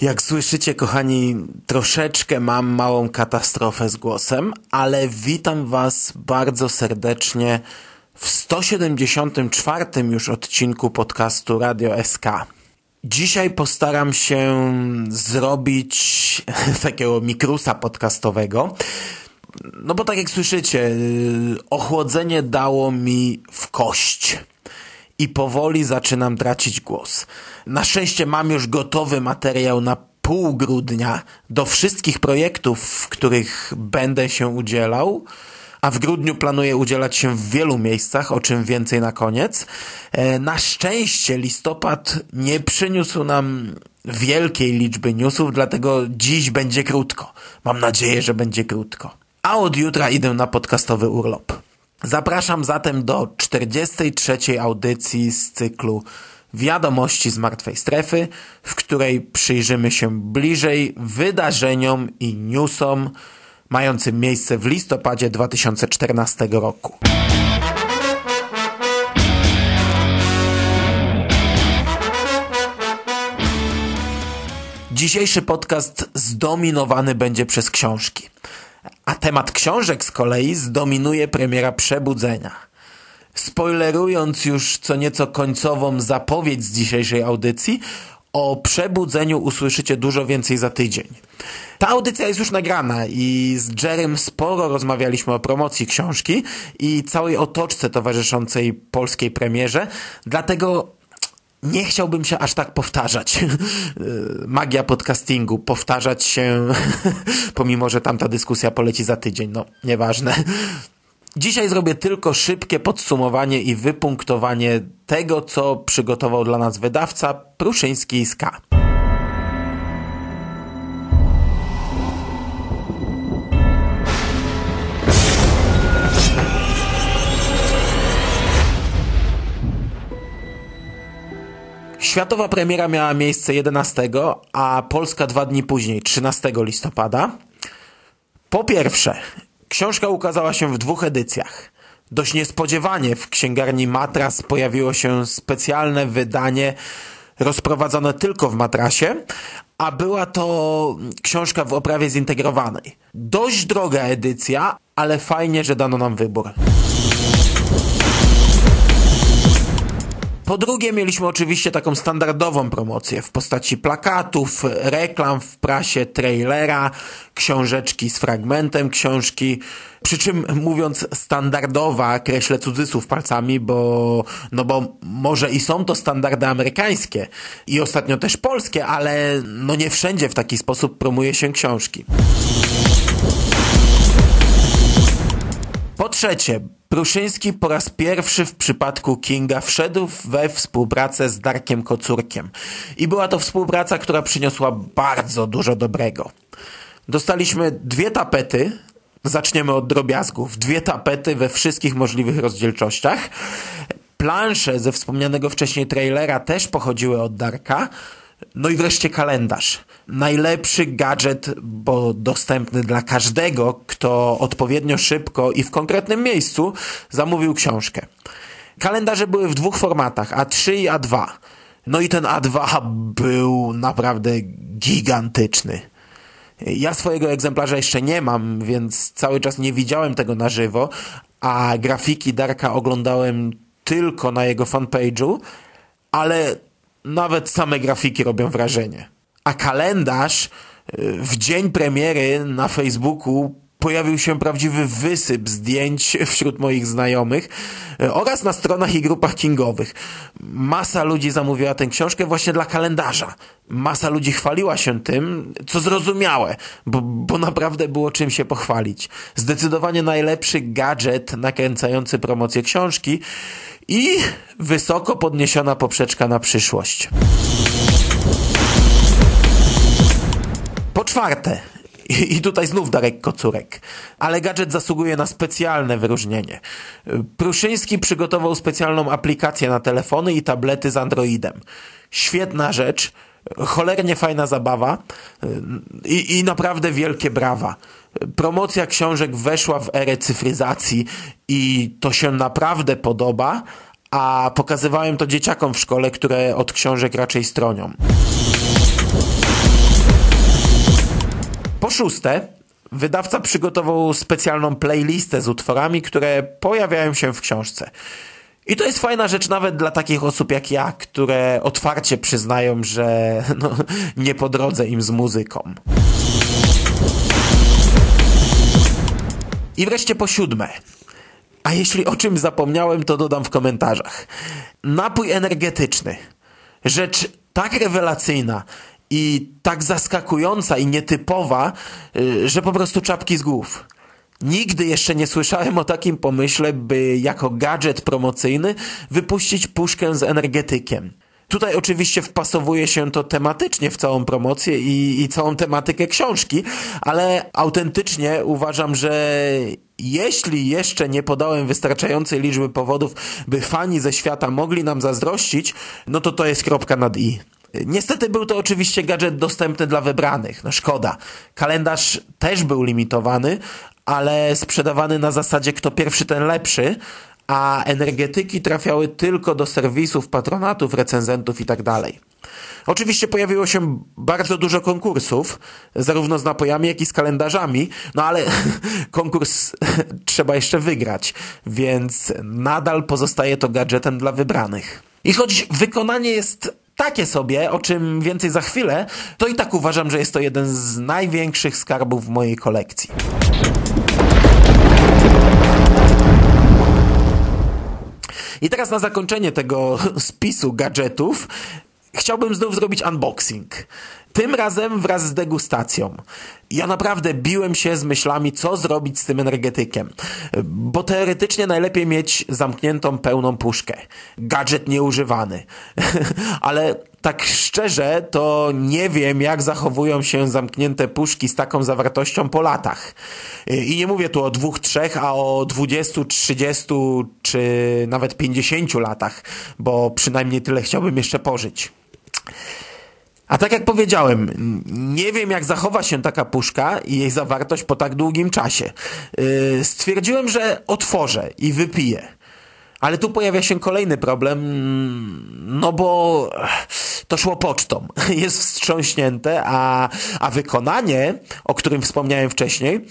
Jak słyszycie, kochani, troszeczkę mam małą katastrofę z głosem, ale witam Was bardzo serdecznie w 174 już odcinku podcastu Radio SK. Dzisiaj postaram się zrobić takiego mikrusa podcastowego. No bo tak jak słyszycie, ochłodzenie dało mi w kość i powoli zaczynam tracić głos. Na szczęście mam już gotowy materiał na pół grudnia do wszystkich projektów, w których będę się udzielał, a w grudniu planuję udzielać się w wielu miejscach, o czym więcej na koniec. E, na szczęście listopad nie przyniósł nam wielkiej liczby newsów, dlatego dziś będzie krótko. Mam nadzieję, że będzie krótko. A od jutra idę na podcastowy urlop. Zapraszam zatem do 43. audycji z cyklu Wiadomości z Martwej Strefy, w której przyjrzymy się bliżej wydarzeniom i newsom mającym miejsce w listopadzie 2014 roku. Dzisiejszy podcast zdominowany będzie przez książki. A temat książek z kolei zdominuje premiera Przebudzenia. Spoilerując już co nieco końcową zapowiedź z dzisiejszej audycji, o Przebudzeniu usłyszycie dużo więcej za tydzień. Ta audycja jest już nagrana i z Jerem sporo rozmawialiśmy o promocji książki i całej otoczce towarzyszącej polskiej premierze, dlatego nie chciałbym się aż tak powtarzać. Magia podcastingu, powtarzać się, pomimo że tamta dyskusja poleci za tydzień, no nieważne. Dzisiaj zrobię tylko szybkie podsumowanie i wypunktowanie tego, co przygotował dla nas wydawca Pruszyński i Ska. Światowa premiera miała miejsce 11, a Polska dwa dni później, 13 listopada. Po pierwsze, książka ukazała się w dwóch edycjach. Dość niespodziewanie w księgarni Matras pojawiło się specjalne wydanie rozprowadzone tylko w matrasie, a była to książka w oprawie zintegrowanej. Dość droga edycja, ale fajnie, że dano nam wybór. Po drugie, mieliśmy oczywiście taką standardową promocję w postaci plakatów, reklam w prasie, trailera, książeczki z fragmentem książki. Przy czym mówiąc standardowa, kreślę cudzysłów palcami, bo, no bo może i są to standardy amerykańskie i ostatnio też polskie, ale no nie wszędzie w taki sposób promuje się książki. Trzecie, Pruszyński po raz pierwszy w przypadku Kinga wszedł we współpracę z Darkiem Kocurkiem. I była to współpraca, która przyniosła bardzo dużo dobrego. Dostaliśmy dwie tapety, zaczniemy od drobiazgów, dwie tapety we wszystkich możliwych rozdzielczościach. Plansze ze wspomnianego wcześniej trailera też pochodziły od Darka. No i wreszcie kalendarz. Najlepszy gadżet, bo dostępny dla każdego, kto odpowiednio szybko i w konkretnym miejscu zamówił książkę. Kalendarze były w dwóch formatach, A3 i A2. No i ten A2 był naprawdę gigantyczny. Ja swojego egzemplarza jeszcze nie mam, więc cały czas nie widziałem tego na żywo, a grafiki Darka oglądałem tylko na jego fanpage'u, ale nawet same grafiki robią wrażenie. A kalendarz y, w dzień premiery na Facebooku pojawił się prawdziwy wysyp zdjęć wśród moich znajomych e, oraz na stronach i grupach kingowych. Masa ludzi zamówiła tę książkę właśnie dla kalendarza. Masa ludzi chwaliła się tym, co zrozumiałe, bo, bo naprawdę było czym się pochwalić. Zdecydowanie najlepszy gadżet nakręcający promocję książki i wysoko podniesiona poprzeczka na przyszłość. Po czwarte, i tutaj znów Darek Kocurek. Ale gadżet zasługuje na specjalne wyróżnienie. Pruszyński przygotował specjalną aplikację na telefony i tablety z Androidem. Świetna rzecz, cholernie fajna zabawa i, i naprawdę wielkie brawa. Promocja książek weszła w erę cyfryzacji i to się naprawdę podoba, a pokazywałem to dzieciakom w szkole, które od książek raczej stronią. Po szóste, wydawca przygotował specjalną playlistę z utworami, które pojawiają się w książce. I to jest fajna rzecz nawet dla takich osób jak ja, które otwarcie przyznają, że no, nie po drodze im z muzyką. I wreszcie po siódme. A jeśli o czym zapomniałem, to dodam w komentarzach. Napój energetyczny. Rzecz tak rewelacyjna, i tak zaskakująca i nietypowa, y, że po prostu czapki z głów. Nigdy jeszcze nie słyszałem o takim pomyśle, by jako gadżet promocyjny wypuścić puszkę z energetykiem. Tutaj oczywiście wpasowuje się to tematycznie w całą promocję i, i całą tematykę książki, ale autentycznie uważam, że jeśli jeszcze nie podałem wystarczającej liczby powodów, by fani ze świata mogli nam zazdrościć, no to to jest kropka nad i. Niestety był to oczywiście gadżet dostępny dla wybranych. No szkoda. Kalendarz też był limitowany, ale sprzedawany na zasadzie kto pierwszy ten lepszy, a energetyki trafiały tylko do serwisów, patronatów, recenzentów itd. Tak Oczywiście pojawiło się bardzo dużo konkursów, zarówno z napojami, jak i z kalendarzami, no ale konkurs trzeba jeszcze wygrać, więc nadal pozostaje to gadżetem dla wybranych. I choć wykonanie jest takie sobie, o czym więcej za chwilę, to i tak uważam, że jest to jeden z największych skarbów w mojej kolekcji. I teraz na zakończenie tego spisu gadżetów chciałbym znów zrobić unboxing. Tym razem wraz z degustacją. Ja naprawdę biłem się z myślami, co zrobić z tym energetykiem. Bo teoretycznie najlepiej mieć zamkniętą pełną puszkę. Gadżet nieużywany. Ale tak szczerze, to nie wiem, jak zachowują się zamknięte puszki z taką zawartością po latach. I nie mówię tu o dwóch, trzech, a o dwudziestu, trzydziestu, czy nawet pięćdziesięciu latach, bo przynajmniej tyle chciałbym jeszcze pożyć. A tak jak powiedziałem, nie wiem jak zachowa się taka puszka i jej zawartość po tak długim czasie. Yy, stwierdziłem, że otworzę i wypiję. Ale tu pojawia się kolejny problem, no bo to szło pocztą. Jest wstrząśnięte, a, a wykonanie, o którym wspomniałem wcześniej,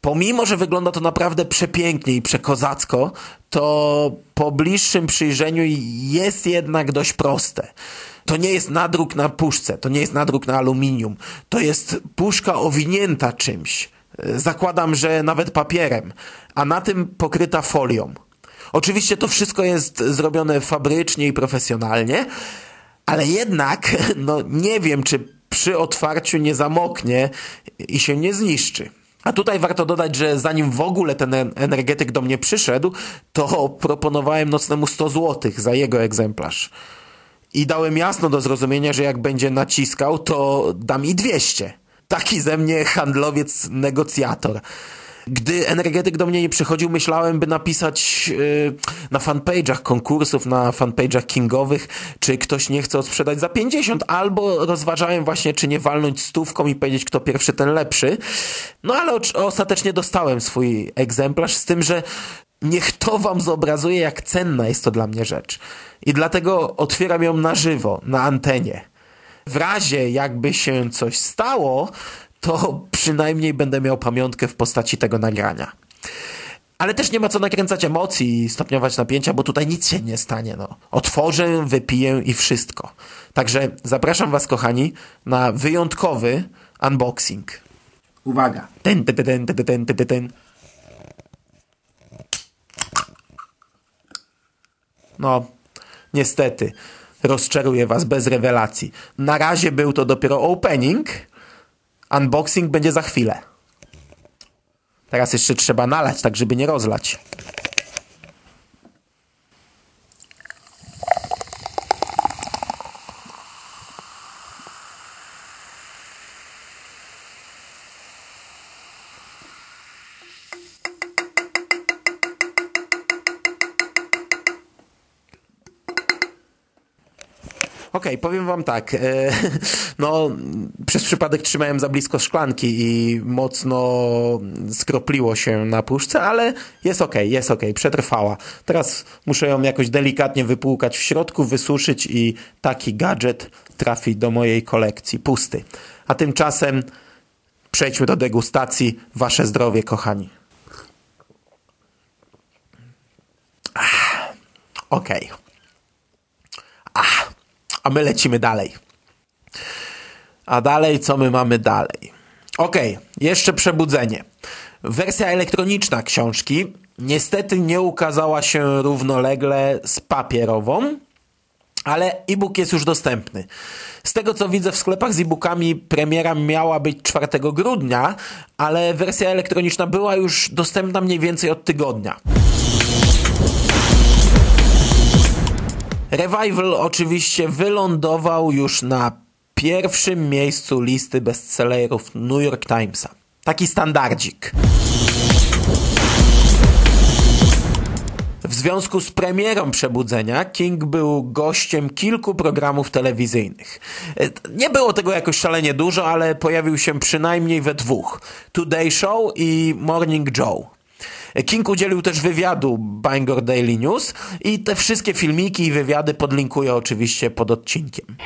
pomimo, że wygląda to naprawdę przepięknie i przekozacko, to po bliższym przyjrzeniu jest jednak dość proste. To nie jest nadruk na puszce, to nie jest nadruk na aluminium. To jest puszka owinięta czymś. Zakładam, że nawet papierem, a na tym pokryta folią. Oczywiście to wszystko jest zrobione fabrycznie i profesjonalnie, ale jednak no, nie wiem, czy przy otwarciu nie zamoknie i się nie zniszczy. A tutaj warto dodać, że zanim w ogóle ten energetyk do mnie przyszedł, to proponowałem nocnemu 100 zł za jego egzemplarz. I dałem jasno do zrozumienia, że jak będzie naciskał, to dam i 200. Taki ze mnie handlowiec, negocjator. Gdy energetyk do mnie nie przychodził, myślałem, by napisać yy, na fanpage'ach konkursów, na fanpage'ach kingowych, czy ktoś nie chce odsprzedać za 50, albo rozważałem właśnie, czy nie walnąć stówką i powiedzieć, kto pierwszy, ten lepszy. No ale ostatecznie dostałem swój egzemplarz z tym, że niech to wam zobrazuje, jak cenna jest to dla mnie rzecz. I dlatego otwieram ją na żywo, na antenie. W razie jakby się coś stało, to przynajmniej będę miał pamiątkę w postaci tego nagrania. Ale też nie ma co nakręcać emocji i stopniować napięcia, bo tutaj nic się nie stanie. No. Otworzę, wypiję i wszystko. Także zapraszam Was, kochani, na wyjątkowy unboxing. Uwaga. Ten, ten, ten, ten, ten, ten, ten. No, niestety, rozczaruję was bez rewelacji. Na razie był to dopiero opening. Unboxing będzie za chwilę. Teraz jeszcze trzeba nalać, tak żeby nie rozlać. Okej, okay, powiem wam tak. E, no, przez przypadek trzymałem za blisko szklanki i mocno skropliło się na puszce, ale jest okej, okay, jest okej, okay, przetrwała. Teraz muszę ją jakoś delikatnie wypłukać w środku, wysuszyć i taki gadżet trafi do mojej kolekcji, pusty. A tymczasem przejdźmy do degustacji. Wasze zdrowie, kochani. Okej. A my lecimy dalej. A dalej, co my mamy dalej? Ok, jeszcze przebudzenie. Wersja elektroniczna książki niestety nie ukazała się równolegle z papierową, ale e-book jest już dostępny. Z tego co widzę w sklepach z e-bookami premiera miała być 4 grudnia, ale wersja elektroniczna była już dostępna mniej więcej od tygodnia. Revival oczywiście wylądował już na pierwszym miejscu listy bestsellerów New York Timesa. Taki standardzik. W związku z premierą Przebudzenia King był gościem kilku programów telewizyjnych. Nie było tego jakoś szalenie dużo, ale pojawił się przynajmniej we dwóch. Today Show i Morning Joe. King udzielił też wywiadu Bangor Daily News i te wszystkie filmiki i wywiady podlinkuję oczywiście pod odcinkiem.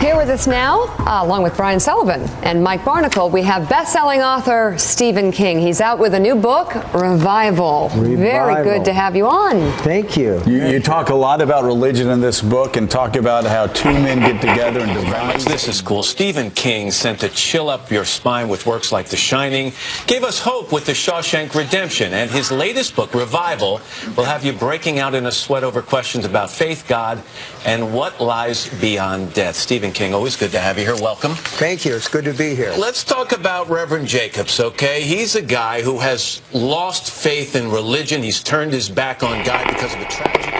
Here with us now, uh, along with Brian Sullivan and Mike Barnacle, we have best-selling author Stephen King. He's out with a new book, Revival. Revival. Very good to have you on. Thank you. you. You talk a lot about religion in this book and talk about how two men get together and divide. This is cool. Stephen King sent to chill up your spine with works like The Shining, gave us hope with The Shawshank Redemption, and his latest book, Revival, will have you breaking out in a sweat over questions about faith, God, and what lies beyond death. Stephen King, always good to have you here. Welcome. Thank you. It's good to be here. Let's talk about Reverend Jacobs, okay? He's a guy who has lost faith in religion. He's turned his back on God because of a tragedy.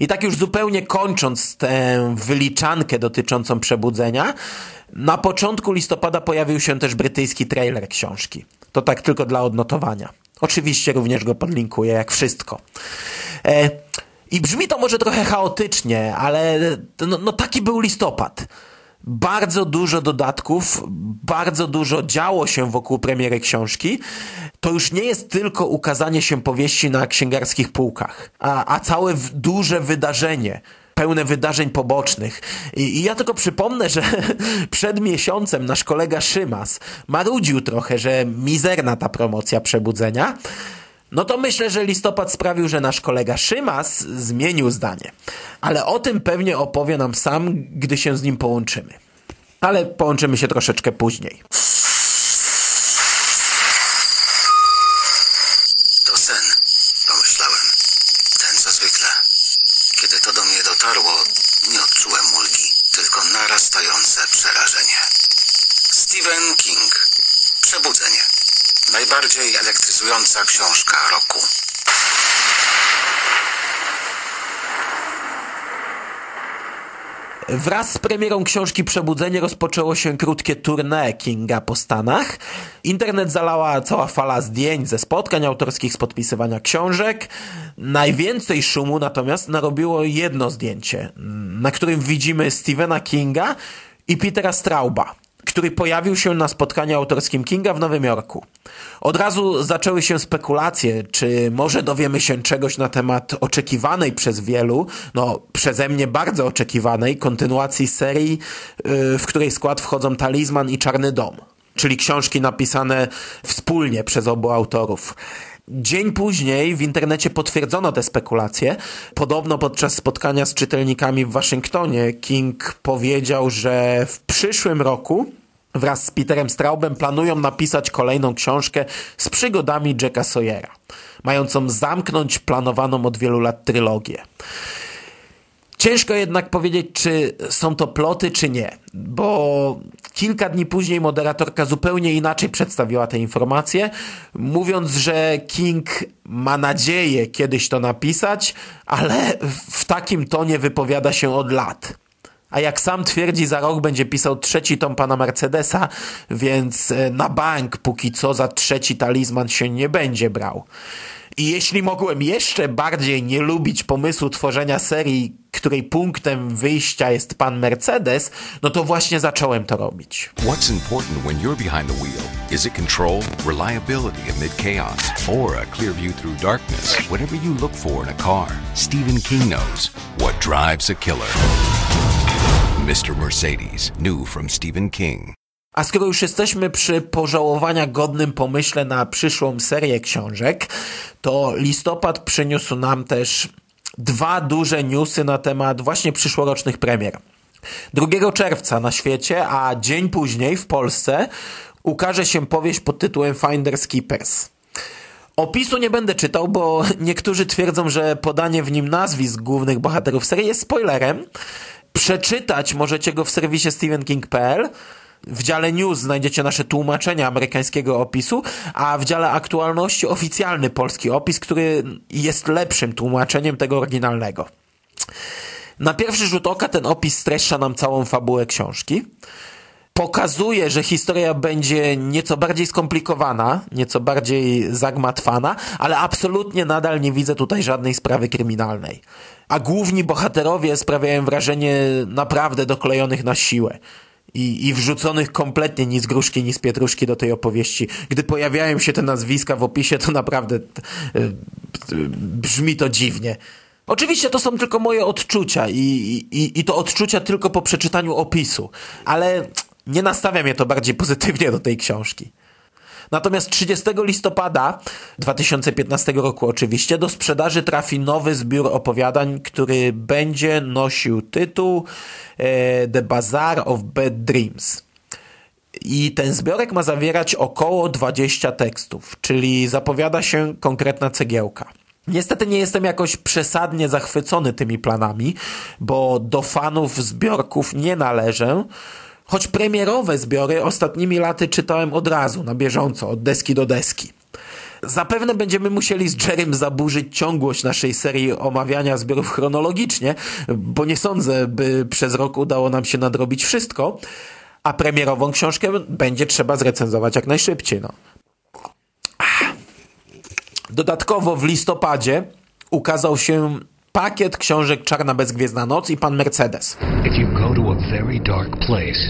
I tak już zupełnie kończąc tę wyliczankę dotyczącą przebudzenia, na początku listopada pojawił się też brytyjski trailer książki. To tak tylko dla odnotowania. Oczywiście również go podlinkuję, jak wszystko. E, I brzmi to może trochę chaotycznie, ale no, no taki był listopad. Bardzo dużo dodatków, bardzo dużo działo się wokół premiery książki. To już nie jest tylko ukazanie się powieści na księgarskich półkach, a, a całe duże wydarzenie pełne wydarzeń pobocznych. I, I, ja tylko przypomnę, że przed miesiącem nasz kolega Szymas marudził trochę, że mizerna ta promocja przebudzenia. No to myślę, że listopad sprawił, że nasz kolega Szymas zmienił zdanie. Ale o tym pewnie opowie nam sam, gdy się z nim połączymy. Ale połączymy się troszeczkę później. To sen, pomyślałem. Ten co zwykle. Kiedy to do mnie dotarło, nie odczułem ulgi, tylko narastające przerażenie. Stephen King. Przebudzenie. Najbardziej elektryzująca książka roku. Wraz z premierą książki Przebudzenie rozpoczęło się krótkie tournée Kinga po Stanach. Internet zalała cała fala zdjęć ze spotkań autorskich, z podpisywania książek. Najwięcej szumu natomiast narobiło jedno zdjęcie, na którym widzimy Stephena Kinga i Petera Strauba który pojawił się na spotkaniu autorskim Kinga w Nowym Jorku. Od razu zaczęły się spekulacje, czy może dowiemy się czegoś na temat oczekiwanej przez wielu, no przeze mnie bardzo oczekiwanej kontynuacji serii, yy, w której skład wchodzą Talizman i Czarny Dom, czyli książki napisane wspólnie przez obu autorów. Dzień później w internecie potwierdzono te spekulacje. Podobno podczas spotkania z czytelnikami w Waszyngtonie King powiedział, że w przyszłym roku wraz z Peterem Straubem planują napisać kolejną książkę z przygodami Jacka Sawyera, mającą zamknąć planowaną od wielu lat trylogię. Ciężko jednak powiedzieć, czy są to ploty, czy nie, bo kilka dni później moderatorka zupełnie inaczej przedstawiła te informacje, mówiąc, że King ma nadzieję kiedyś to napisać, ale w takim tonie wypowiada się od lat. A jak sam twierdzi, za rok będzie pisał trzeci tom pana Mercedesa, więc e, na bank póki co za trzeci talizman się nie będzie brał. I jeśli mogłem jeszcze bardziej nie lubić pomysłu tworzenia serii, której punktem wyjścia jest pan Mercedes, no to właśnie zacząłem to robić. What's important when you're behind the wheel? Is it control, reliability amid chaos, or a clear view through darkness? Whatever you look for in a car, Stephen King knows what drives a killer. Mr. Mercedes, new from Stephen King. A skoro już jesteśmy przy pożałowania godnym pomyśle na przyszłą serię książek, to listopad przyniósł nam też dwa duże newsy na temat właśnie przyszłorocznych premier. 2 czerwca na świecie, a dzień później w Polsce ukaże się powieść pod tytułem Finders Keepers. Opisu nie będę czytał, bo niektórzy twierdzą, że podanie w nim nazwisk głównych bohaterów serii jest spoilerem. Przeczytać możecie go w serwisie stephenking.pl. W dziale news znajdziecie nasze tłumaczenia amerykańskiego opisu, a w dziale aktualności oficjalny polski opis, który jest lepszym tłumaczeniem tego oryginalnego. Na pierwszy rzut oka ten opis streszcza nam całą fabułę książki. Pokazuje, że historia będzie nieco bardziej skomplikowana, nieco bardziej zagmatwana, ale absolutnie nadal nie widzę tutaj żadnej sprawy kryminalnej. A główni bohaterowie sprawiają wrażenie naprawdę doklejonych na siłę i, i wrzuconych kompletnie ni z gruszki, ni z pietruszki do tej opowieści. Gdy pojawiają się te nazwiska w opisie, to naprawdę brzmi to dziwnie. Oczywiście to są tylko moje odczucia i, i, i to odczucia tylko po przeczytaniu opisu, ale nie nastawia mnie to bardziej pozytywnie do tej książki. Natomiast 30 listopada 2015 roku oczywiście do sprzedaży trafi nowy zbiór opowiadań, który będzie nosił tytuł e, The Bazaar of Bad Dreams. I ten zbiorek ma zawierać około 20 tekstów, czyli zapowiada się konkretna cegiełka. Niestety nie jestem jakoś przesadnie zachwycony tymi planami, bo do fanów zbiorków nie należę, choć premierowe zbiory ostatnimi laty czytałem od razu, na bieżąco, od deski do deski. Zapewne będziemy musieli z Jerem zaburzyć ciągłość naszej serii omawiania zbiorów chronologicznie, bo nie sądzę, by przez rok udało nam się nadrobić wszystko, a premierową książkę będzie trzeba zrecenzować jak najszybciej. No. Dodatkowo w listopadzie ukazał się pakiet książek Czarna Bezgwiezdna Noc i Pan Mercedes. If you go to a very dark place,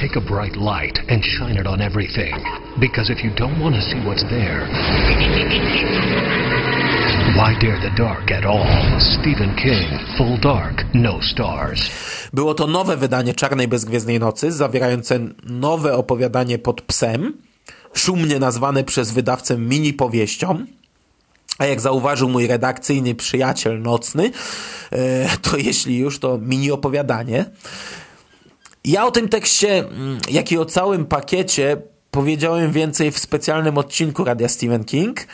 take a bright light and shine it on everything. Because if you don't want to see what's there, why dare the dark at all? Stephen King, Full Dark, No Stars. Było to nowe wydanie Czarnej Bezgwiezdnej Nocy, zawierające nowe opowiadanie pod psem, szumnie nazwane przez wydawcę mini powieścią. A jak zauważył mój redakcyjny przyjaciel nocny, e, to jeśli już, to mini opowiadanie. Ja o tym tekście, mm, jak i o całym pakiecie powiedziałem więcej w specjalnym odcinku Radia Stephen King,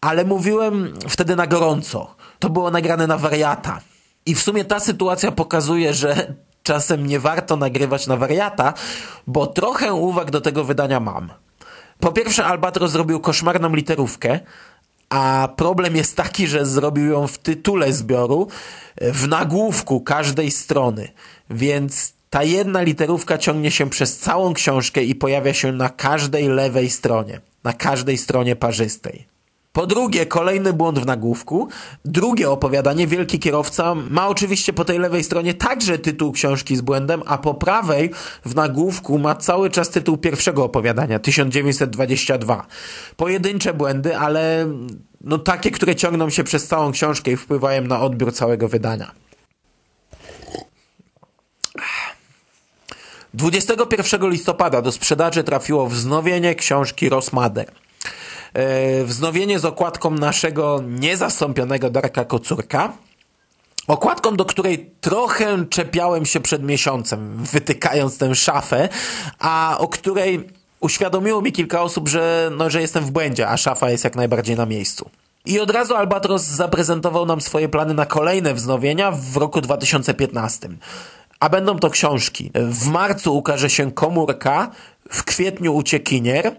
ale mówiłem wtedy na gorąco. To było nagrane na wariata. I w sumie ta sytuacja pokazuje, że czasem nie warto nagrywać na wariata, bo trochę uwag do tego wydania mam. Po pierwsze, Albatros zrobił koszmarną literówkę, a problem jest taki, że zrobił ją w tytule zbioru, w nagłówku każdej strony, więc ta jedna literówka ciągnie się przez całą książkę i pojawia się na każdej lewej stronie, na każdej stronie parzystej. Po drugie, kolejny błąd w nagłówku. Drugie opowiadanie, Wielki Kierowca, ma oczywiście po tej lewej stronie także tytuł książki z błędem, a po prawej w nagłówku ma cały czas tytuł pierwszego opowiadania, 1922. Pojedyncze błędy, ale no takie, które ciągną się przez całą książkę i wpływają na odbiór całego wydania. 21 listopada do sprzedaży trafiło wznowienie książki Rosmader. E, wznowienie z okładką naszego niezastąpionego Darka Kocurka. Okładką, do której trochę czepiałem się przed miesiącem, wytykając tę szafę, a o której uświadomiło mi kilka osób, że, no, że jestem w błędzie, a szafa jest jak najbardziej na miejscu. I od razu Albatros zaprezentował nam swoje plany na kolejne wznowienia w roku 2015. A będą to książki. W marcu ukaże się Komórka, w kwietniu Uciekinier,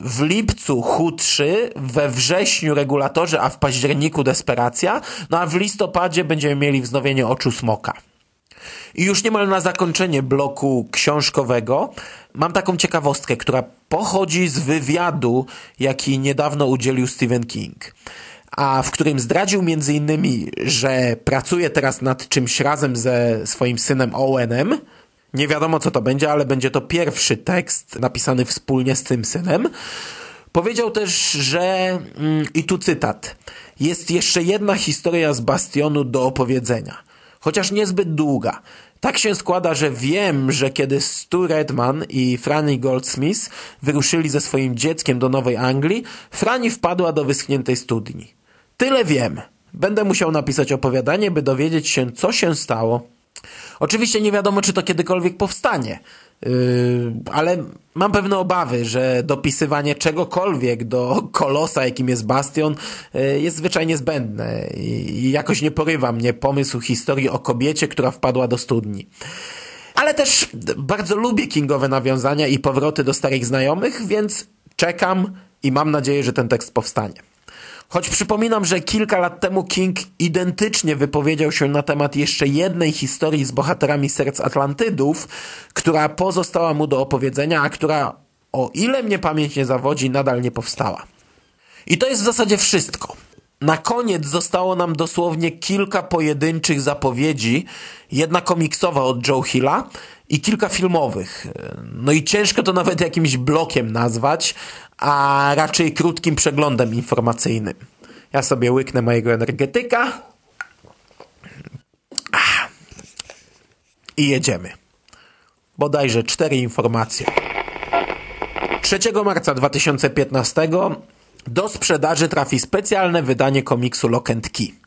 w lipcu Hu-3, we wrześniu Regulatorzy, a w październiku Desperacja, no a w listopadzie będziemy mieli wznowienie Oczu Smoka. I już niemal na zakończenie bloku książkowego mam taką ciekawostkę, która pochodzi z wywiadu, jaki niedawno udzielił Stephen King a w którym zdradził między innymi, że pracuje teraz nad czymś razem ze swoim synem Owenem. Nie wiadomo co to będzie, ale będzie to pierwszy tekst napisany wspólnie z tym synem. Powiedział też, że, mm, i tu cytat, jest jeszcze jedna historia z Bastionu do opowiedzenia, chociaż niezbyt długa. Tak się składa, że wiem, że kiedy Stu Redman i Franny Goldsmith wyruszyli ze swoim dzieckiem do Nowej Anglii, Franny wpadła do wyschniętej studni. Tyle wiem. Będę musiał napisać opowiadanie, by dowiedzieć się, co się stało. Oczywiście nie wiadomo, czy to kiedykolwiek powstanie, yy, ale mam pewne obawy, że dopisywanie czegokolwiek do kolosa, jakim jest Bastion, yy, jest zwyczajnie zbędne i jakoś nie porywa mnie pomysł historii o kobiecie, która wpadła do studni. Ale też bardzo lubię kingowe nawiązania i powroty do starych znajomych, więc czekam i mam nadzieję, że ten tekst powstanie. Choć przypominam, że kilka lat temu King identycznie wypowiedział się na temat jeszcze jednej historii z bohaterami Serc Atlantydów, która pozostała mu do opowiedzenia, a która, o ile mnie pamięć nie zawodzi, nadal nie powstała. I to jest w zasadzie wszystko. Na koniec zostało nam dosłownie kilka pojedynczych zapowiedzi, jedna komiksowa od Joe Hilla i kilka filmowych. No i ciężko to nawet jakimś blokiem nazwać, a raczej krótkim przeglądem informacyjnym. Ja sobie łyknę mojego energetyka i jedziemy. Bodajże cztery informacje. 3 marca 2015 do sprzedaży trafi specjalne wydanie komiksu Lock and Key.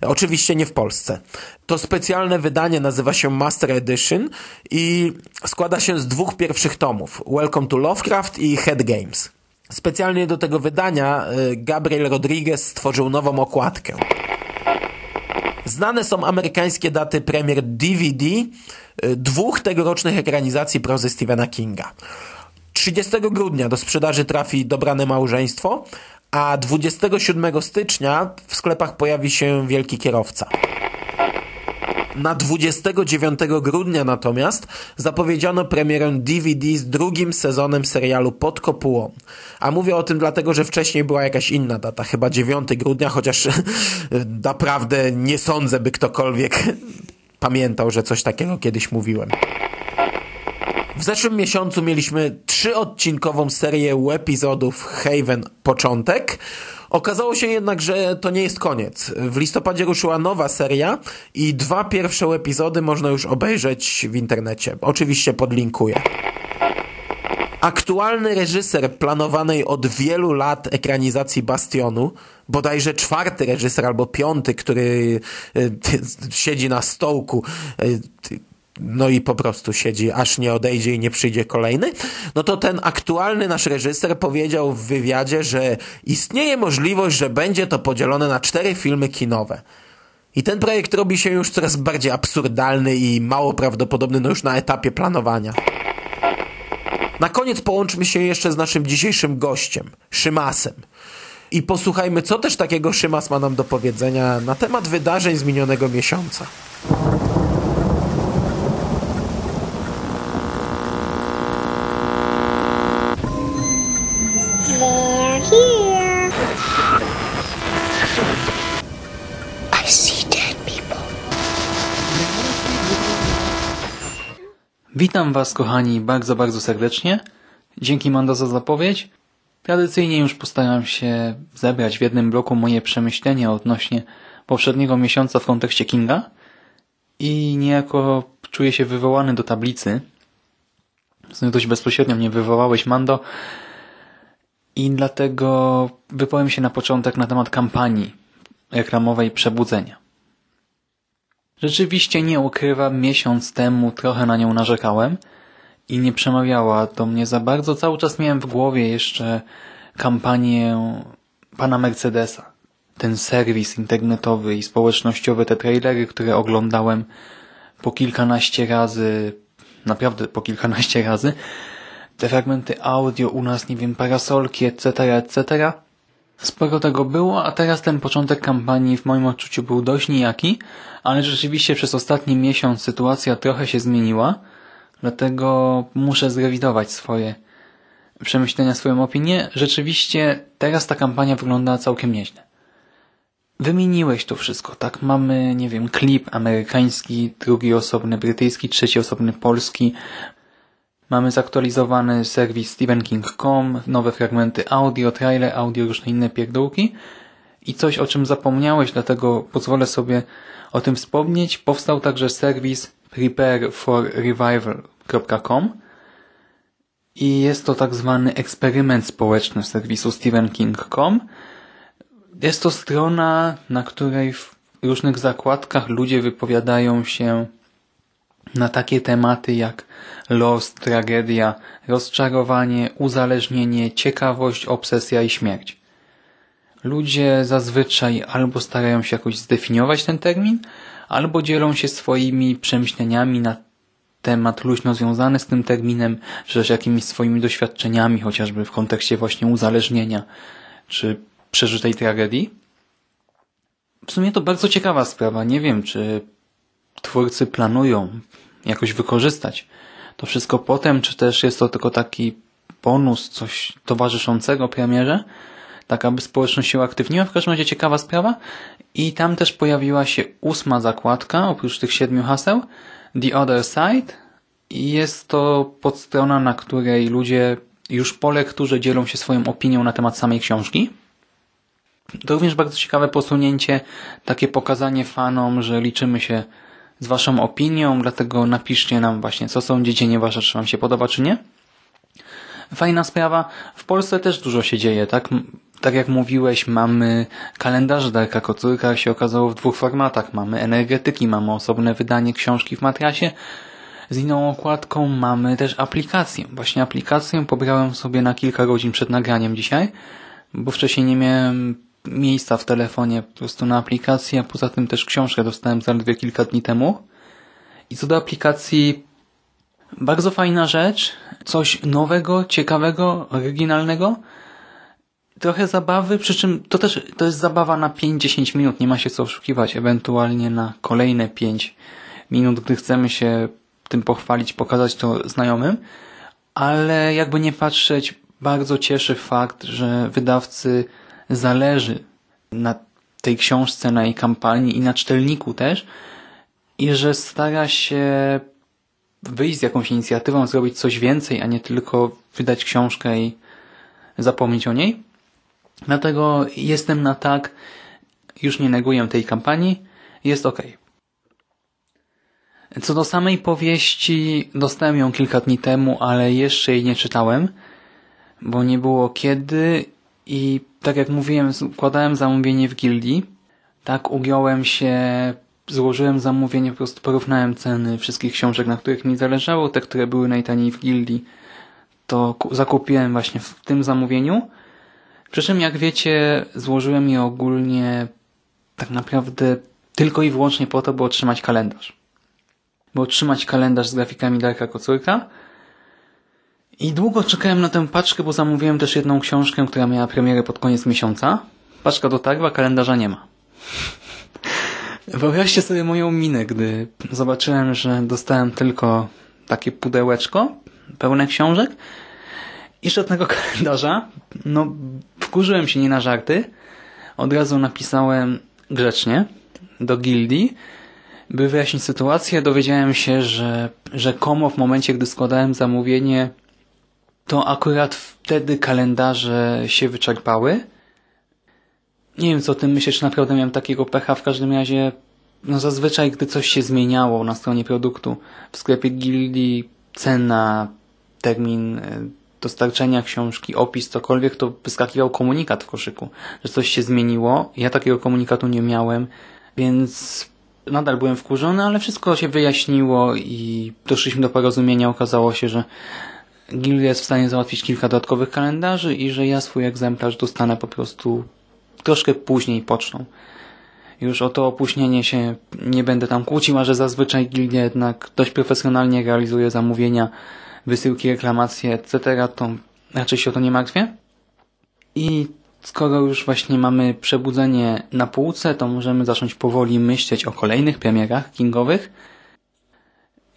Oczywiście nie w Polsce. To specjalne wydanie nazywa się Master Edition i składa się z dwóch pierwszych tomów: Welcome to Lovecraft i Head Games. Specjalnie do tego wydania y, Gabriel Rodriguez stworzył nową okładkę. Znane są amerykańskie daty premier DVD y, dwóch tegorocznych ekranizacji prozy Stephena Kinga. 30 grudnia do sprzedaży trafi Dobrane Małżeństwo, a 27 stycznia w sklepach pojawi się Wielki Kierowca. Na 29 grudnia natomiast zapowiedziano premierę DVD z drugim sezonem serialu Pod Kopułą. A mówię o tym dlatego, że wcześniej była jakaś inna data, chyba 9 grudnia, chociaż naprawdę nie sądzę, by ktokolwiek pamiętał, że coś takiego kiedyś mówiłem. W zeszłym miesiącu mieliśmy trzyodcinkową serię epizodów Haven Początek. Okazało się jednak, że to nie jest koniec. W listopadzie ruszyła nowa seria i dwa pierwsze epizody można już obejrzeć w internecie. Oczywiście podlinkuję. Aktualny reżyser planowanej od wielu lat ekranizacji Bastionu, bodajże czwarty reżyser albo piąty, który y, siedzi na stołku, y, no i po prostu siedzi, aż nie odejdzie i nie przyjdzie kolejny, no to ten aktualny nasz reżyser powiedział w wywiadzie, że istnieje możliwość, że będzie to podzielone na cztery filmy kinowe. I ten projekt robi się już coraz bardziej absurdalny i mało prawdopodobny no już na etapie planowania. Na koniec połączmy się jeszcze z naszym dzisiejszym gościem, Szymasem. I posłuchajmy, co też takiego Szymas ma nam do powiedzenia na temat wydarzeń z minionego miesiąca. Witam Was kochani bardzo, bardzo serdecznie. Dzięki Mando za zapowiedź. Tradycyjnie już postaram się zebrać w jednym bloku moje przemyślenia odnośnie poprzedniego miesiąca w kontekście Kinga i niejako czuję się wywołany do tablicy. W dość bezpośrednio mnie wywołałeś Mando i dlatego wypowiem się na początek na temat kampanii reklamowej Przebudzenia. Rzeczywiście nie ukrywam, miesiąc temu trochę na nią narzekałem i nie przemawiała do mnie za bardzo. Cały czas miałem w głowie jeszcze kampanię pana Mercedesa. Ten serwis internetowy i społecznościowy, te trailery, które oglądałem po kilkanaście razy, naprawdę po kilkanaście razy, te fragmenty audio u nas, nie wiem, parasolki, etc., etc. Sporo tego było, a teraz ten początek kampanii w moim odczuciu był dość nijaki, ale rzeczywiście przez ostatni miesiąc sytuacja trochę się zmieniła, dlatego muszę zrewidować swoje przemyślenia, swoją opinię. Rzeczywiście teraz ta kampania wygląda całkiem nieźle. Wymieniłeś to wszystko, tak? Mamy, nie wiem, klip amerykański, drugi osobny brytyjski, trzeci osobny polski. Mamy zaktualizowany serwis stephenking.com, nowe fragmenty audio, trailer audio, różne inne pierdółki. I coś, o czym zapomniałeś, dlatego pozwolę sobie o tym wspomnieć. Powstał także serwis prepareforrevival.com i jest to tak zwany eksperyment społeczny serwisu stephenking.com. Jest to strona, na której w różnych zakładkach ludzie wypowiadają się na takie tematy jak los, tragedia, rozczarowanie, uzależnienie, ciekawość, obsesja i śmierć. Ludzie zazwyczaj albo starają się jakoś zdefiniować ten termin, albo dzielą się swoimi przemyśleniami na temat luźno związany z tym terminem, czy też jakimiś swoimi doświadczeniami, chociażby w kontekście właśnie uzależnienia, czy przeżytej tragedii. W sumie to bardzo ciekawa sprawa. Nie wiem, czy twórcy planują jakoś wykorzystać to wszystko potem, czy też jest to tylko taki bonus, coś towarzyszącego premierze, tak aby społeczność się uaktywniła. W każdym razie ciekawa sprawa. I tam też pojawiła się ósma zakładka, oprócz tych siedmiu haseł, The Other Side. I jest to podstrona, na której ludzie już po lekturze dzielą się swoją opinią na temat samej książki. To również bardzo ciekawe posunięcie, takie pokazanie fanom, że liczymy się z Waszą opinią, dlatego napiszcie nam właśnie, co sądzicie, nieważne czy Wam się podoba, czy nie. Fajna sprawa. W Polsce też dużo się dzieje, tak? Tak jak mówiłeś, mamy kalendarz Darka Kocurka, się okazało w dwóch formatach. Mamy energetyki, mamy osobne wydanie książki w matrasie. Z inną okładką mamy też aplikację. Właśnie aplikację pobrałem sobie na kilka godzin przed nagraniem dzisiaj, bo wcześniej nie miałem miejsca w telefonie po prostu na aplikację, a poza tym też książkę dostałem zaledwie kilka dni temu. I co do aplikacji, bardzo fajna rzecz, coś nowego, ciekawego, oryginalnego, trochę zabawy, przy czym to też to jest zabawa na 5-10 minut, nie ma się co oszukiwać, ewentualnie na kolejne 5 minut, gdy chcemy się tym pochwalić, pokazać to znajomym, ale jakby nie patrzeć, bardzo cieszy fakt, że wydawcy zależy na tej książce, na jej kampanii i na czytelniku też i że stara się wyjść z jakąś inicjatywą, zrobić coś więcej, a nie tylko wydać książkę i zapomnieć o niej. Dlatego jestem na tak, już nie neguję tej kampanii, jest ok. Co do samej powieści, dostałem ją kilka dni temu, ale jeszcze jej nie czytałem, bo nie było kiedy i tak jak mówiłem, składałem zamówienie w gildii. Tak ugiąłem się, złożyłem zamówienie, po prostu porównałem ceny wszystkich książek, na których mi zależało, te, które były najtaniej w gildii, to zakupiłem właśnie w tym zamówieniu. Przy czym, jak wiecie, złożyłem je ogólnie tak naprawdę tylko i wyłącznie po to, by otrzymać kalendarz. By otrzymać kalendarz z grafikami Darka Kocurka, i długo czekałem na tę paczkę, bo zamówiłem też jedną książkę, która miała premierę pod koniec miesiąca. Paczka dotarła, kalendarza nie ma. Wyobraźcie sobie moją minę, gdy zobaczyłem, że dostałem tylko takie pudełeczko pełne książek i żadnego kalendarza. No, wkurzyłem się nie na żarty. Od razu napisałem grzecznie do gildii, by wyjaśnić sytuację. Dowiedziałem się, że rzekomo w momencie, gdy składałem zamówienie to akurat wtedy kalendarze się wyczerpały. Nie wiem, co o tym myślisz, naprawdę miałem takiego pecha. W każdym razie, no zazwyczaj, gdy coś się zmieniało na stronie produktu, w sklepie gildii, cena, termin e, dostarczenia książki, opis, cokolwiek, to wyskakiwał komunikat w koszyku, że coś się zmieniło. Ja takiego komunikatu nie miałem, więc Nadal byłem wkurzony, ale wszystko się wyjaśniło i doszliśmy do porozumienia. Okazało się, że Gildia jest w stanie załatwić kilka dodatkowych kalendarzy i że ja swój egzemplarz dostanę po prostu troszkę później pocztą. Już o to opóźnienie się nie będę tam kłócił, a że zazwyczaj Gildia jednak dość profesjonalnie realizuje zamówienia, wysyłki, reklamacje, etc., to raczej się o to nie martwię. I skoro już właśnie mamy przebudzenie na półce, to możemy zacząć powoli myśleć o kolejnych premierach kingowych.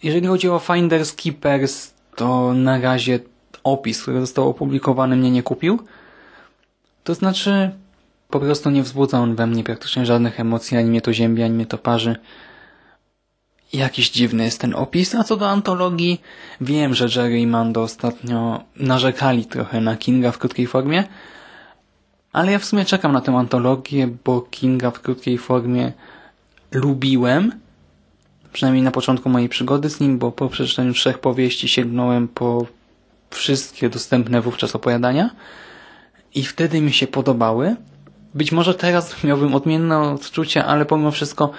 Jeżeli chodzi o Finders Keepers, to na razie opis, który został opublikowany mnie nie kupił. To znaczy po prostu nie wzbudza on we mnie praktycznie żadnych emocji, ani mnie to ziębi, ani mnie to parzy. Jakiś dziwny jest ten opis, a co do antologii, wiem, że Jerry i Mando ostatnio narzekali trochę na Kinga w krótkiej formie, ale ja w sumie czekam na tę antologię, bo Kinga w krótkiej formie lubiłem, przynajmniej na początku mojej przygody z nim, bo po przeczytaniu trzech powieści sięgnąłem po wszystkie dostępne wówczas opowiadania i wtedy mi się podobały. Być może teraz miałbym odmienne odczucia, ale pomimo wszystko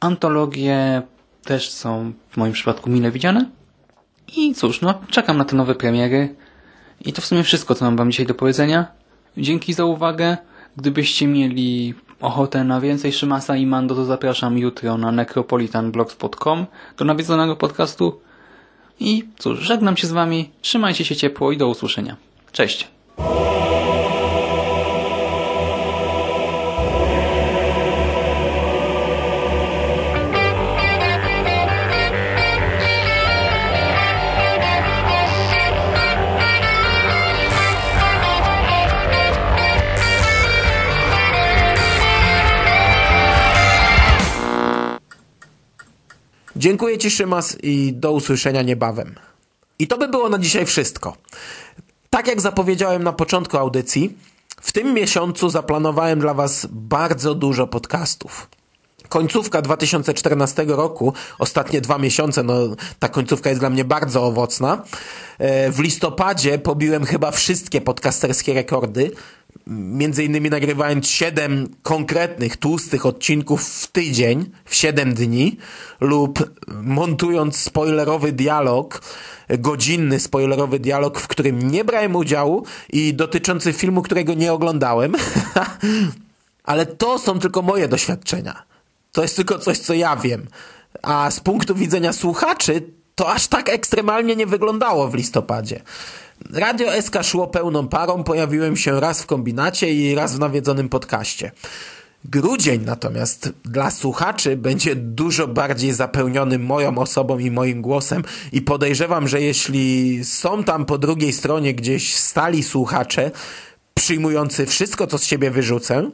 antologie też są w moim przypadku mile widziane. I cóż, no czekam na te nowe premiery. I to w sumie wszystko, co mam wam dzisiaj do powiedzenia. Dzięki za uwagę. Gdybyście mieli ochotę na więcej Szymasa i Mando, to zapraszam jutro na necropolitanblogspot.com do nawiedzonego podcastu. I cóż, żegnam się z wami. Trzymajcie się ciepło i do usłyszenia. Cześć! Dziękuję Ci, Szymas, i do usłyszenia niebawem. I to by było na dzisiaj wszystko. Tak jak zapowiedziałem na początku audycji, w tym miesiącu zaplanowałem dla Was bardzo dużo podcastów. Końcówka 2014 roku, ostatnie dwa miesiące, no ta końcówka jest dla mnie bardzo owocna. E, w listopadzie pobiłem chyba wszystkie podcasterskie rekordy między innymi nagrywając 7 konkretnych, tłustych odcinków w tydzień, w 7 dni, lub montując spoilerowy dialog, godzinny spoilerowy dialog, w którym nie brałem udziału i dotyczący filmu, którego nie oglądałem. Ale to są tylko moje doświadczenia. To jest tylko coś, co ja wiem. A z punktu widzenia słuchaczy, to aż tak ekstremalnie nie wyglądało w listopadzie. Radio SK szło pełną parą, pojawiłem się raz w kombinacie i raz w nawiedzonym podcaście. Grudzień natomiast dla słuchaczy będzie dużo bardziej zapełniony moją osobą i moim głosem i podejrzewam, że jeśli są tam po drugiej stronie gdzieś stali słuchacze przyjmujący wszystko, co z siebie wyrzucę,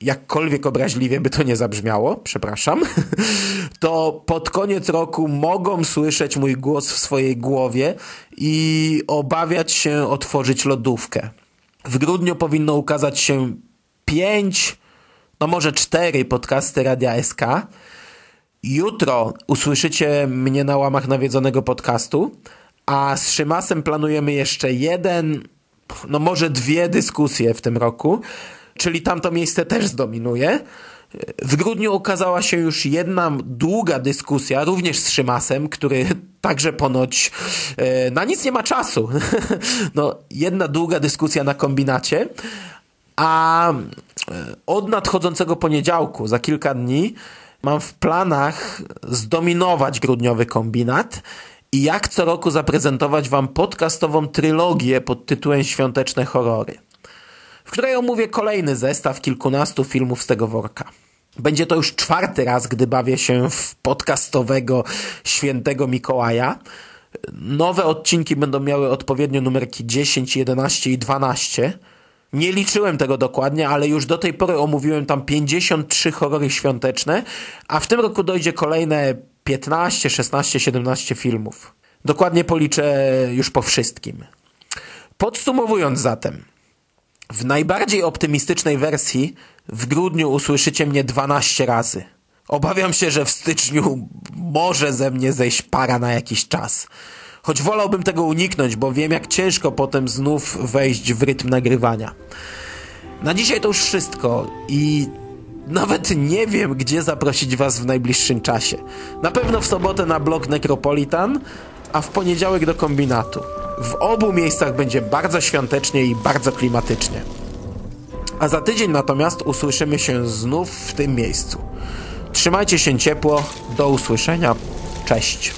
jakkolwiek obraźliwie by to nie zabrzmiało, przepraszam, to pod koniec roku mogą słyszeć mój głos w swojej głowie i obawiać się otworzyć lodówkę. W grudniu powinno ukazać się pięć, no może cztery podcasty Radia SK. Jutro usłyszycie mnie na łamach nawiedzonego podcastu, a z Szymasem planujemy jeszcze jeden, no może dwie dyskusje w tym roku czyli tamto miejsce też zdominuje. W grudniu okazała się już jedna długa dyskusja, również z Szymasem, który także ponoć e, na nic nie ma czasu. No, jedna długa dyskusja na kombinacie, a e, od nadchodzącego poniedziałku, za kilka dni, mam w planach zdominować grudniowy kombinat i jak co roku zaprezentować Wam podcastową trylogię pod tytułem Świąteczne Horrory w której omówię kolejny zestaw kilkunastu filmów z tego worka. Będzie to już czwarty raz, gdy bawię się w podcastowego świętego Mikołaja. Nowe odcinki będą miały odpowiednio numerki 10, 11 i 12. Nie liczyłem tego dokładnie, ale już do tej pory omówiłem tam 53 horrory świąteczne, a w tym roku dojdzie kolejne 15, 16, 17 filmów. Dokładnie policzę już po wszystkim. Podsumowując zatem, w najbardziej optymistycznej wersji w grudniu usłyszycie mnie 12 razy. Obawiam się, że w styczniu może ze mnie zejść para na jakiś czas. Choć wolałbym tego uniknąć, bo wiem jak ciężko potem znów wejść w rytm nagrywania. Na dzisiaj to już wszystko i Nawet nie wiem, gdzie zaprosić Was w najbliższym czasie. Na pewno w sobotę na blog Necropolitan, a w poniedziałek do kombinatu. W obu miejscach będzie bardzo świątecznie i bardzo klimatycznie. A za tydzień natomiast usłyszymy się znów w tym miejscu. Trzymajcie się ciepło, do usłyszenia, cześć.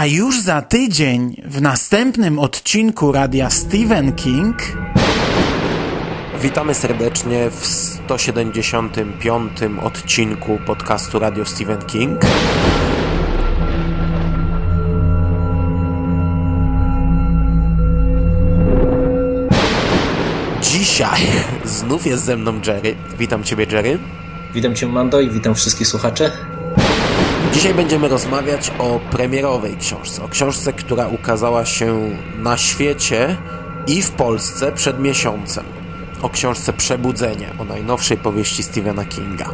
A już za tydzień w następnym odcinku radia Stephen King Witamy serdecznie w 175. odcinku podcastu Radio Stephen King. Dzisiaj znów jest ze mną Jerry. Witam Ciebie, Jerry. Witam Cię, Mando, i witam wszystkich słuchaczy. Dzisiaj będziemy rozmawiać o premierowej książce. O książce, która ukazała się na świecie i w Polsce przed miesiącem. O książce Przebudzenie, o najnowszej powieści Stephena Kinga.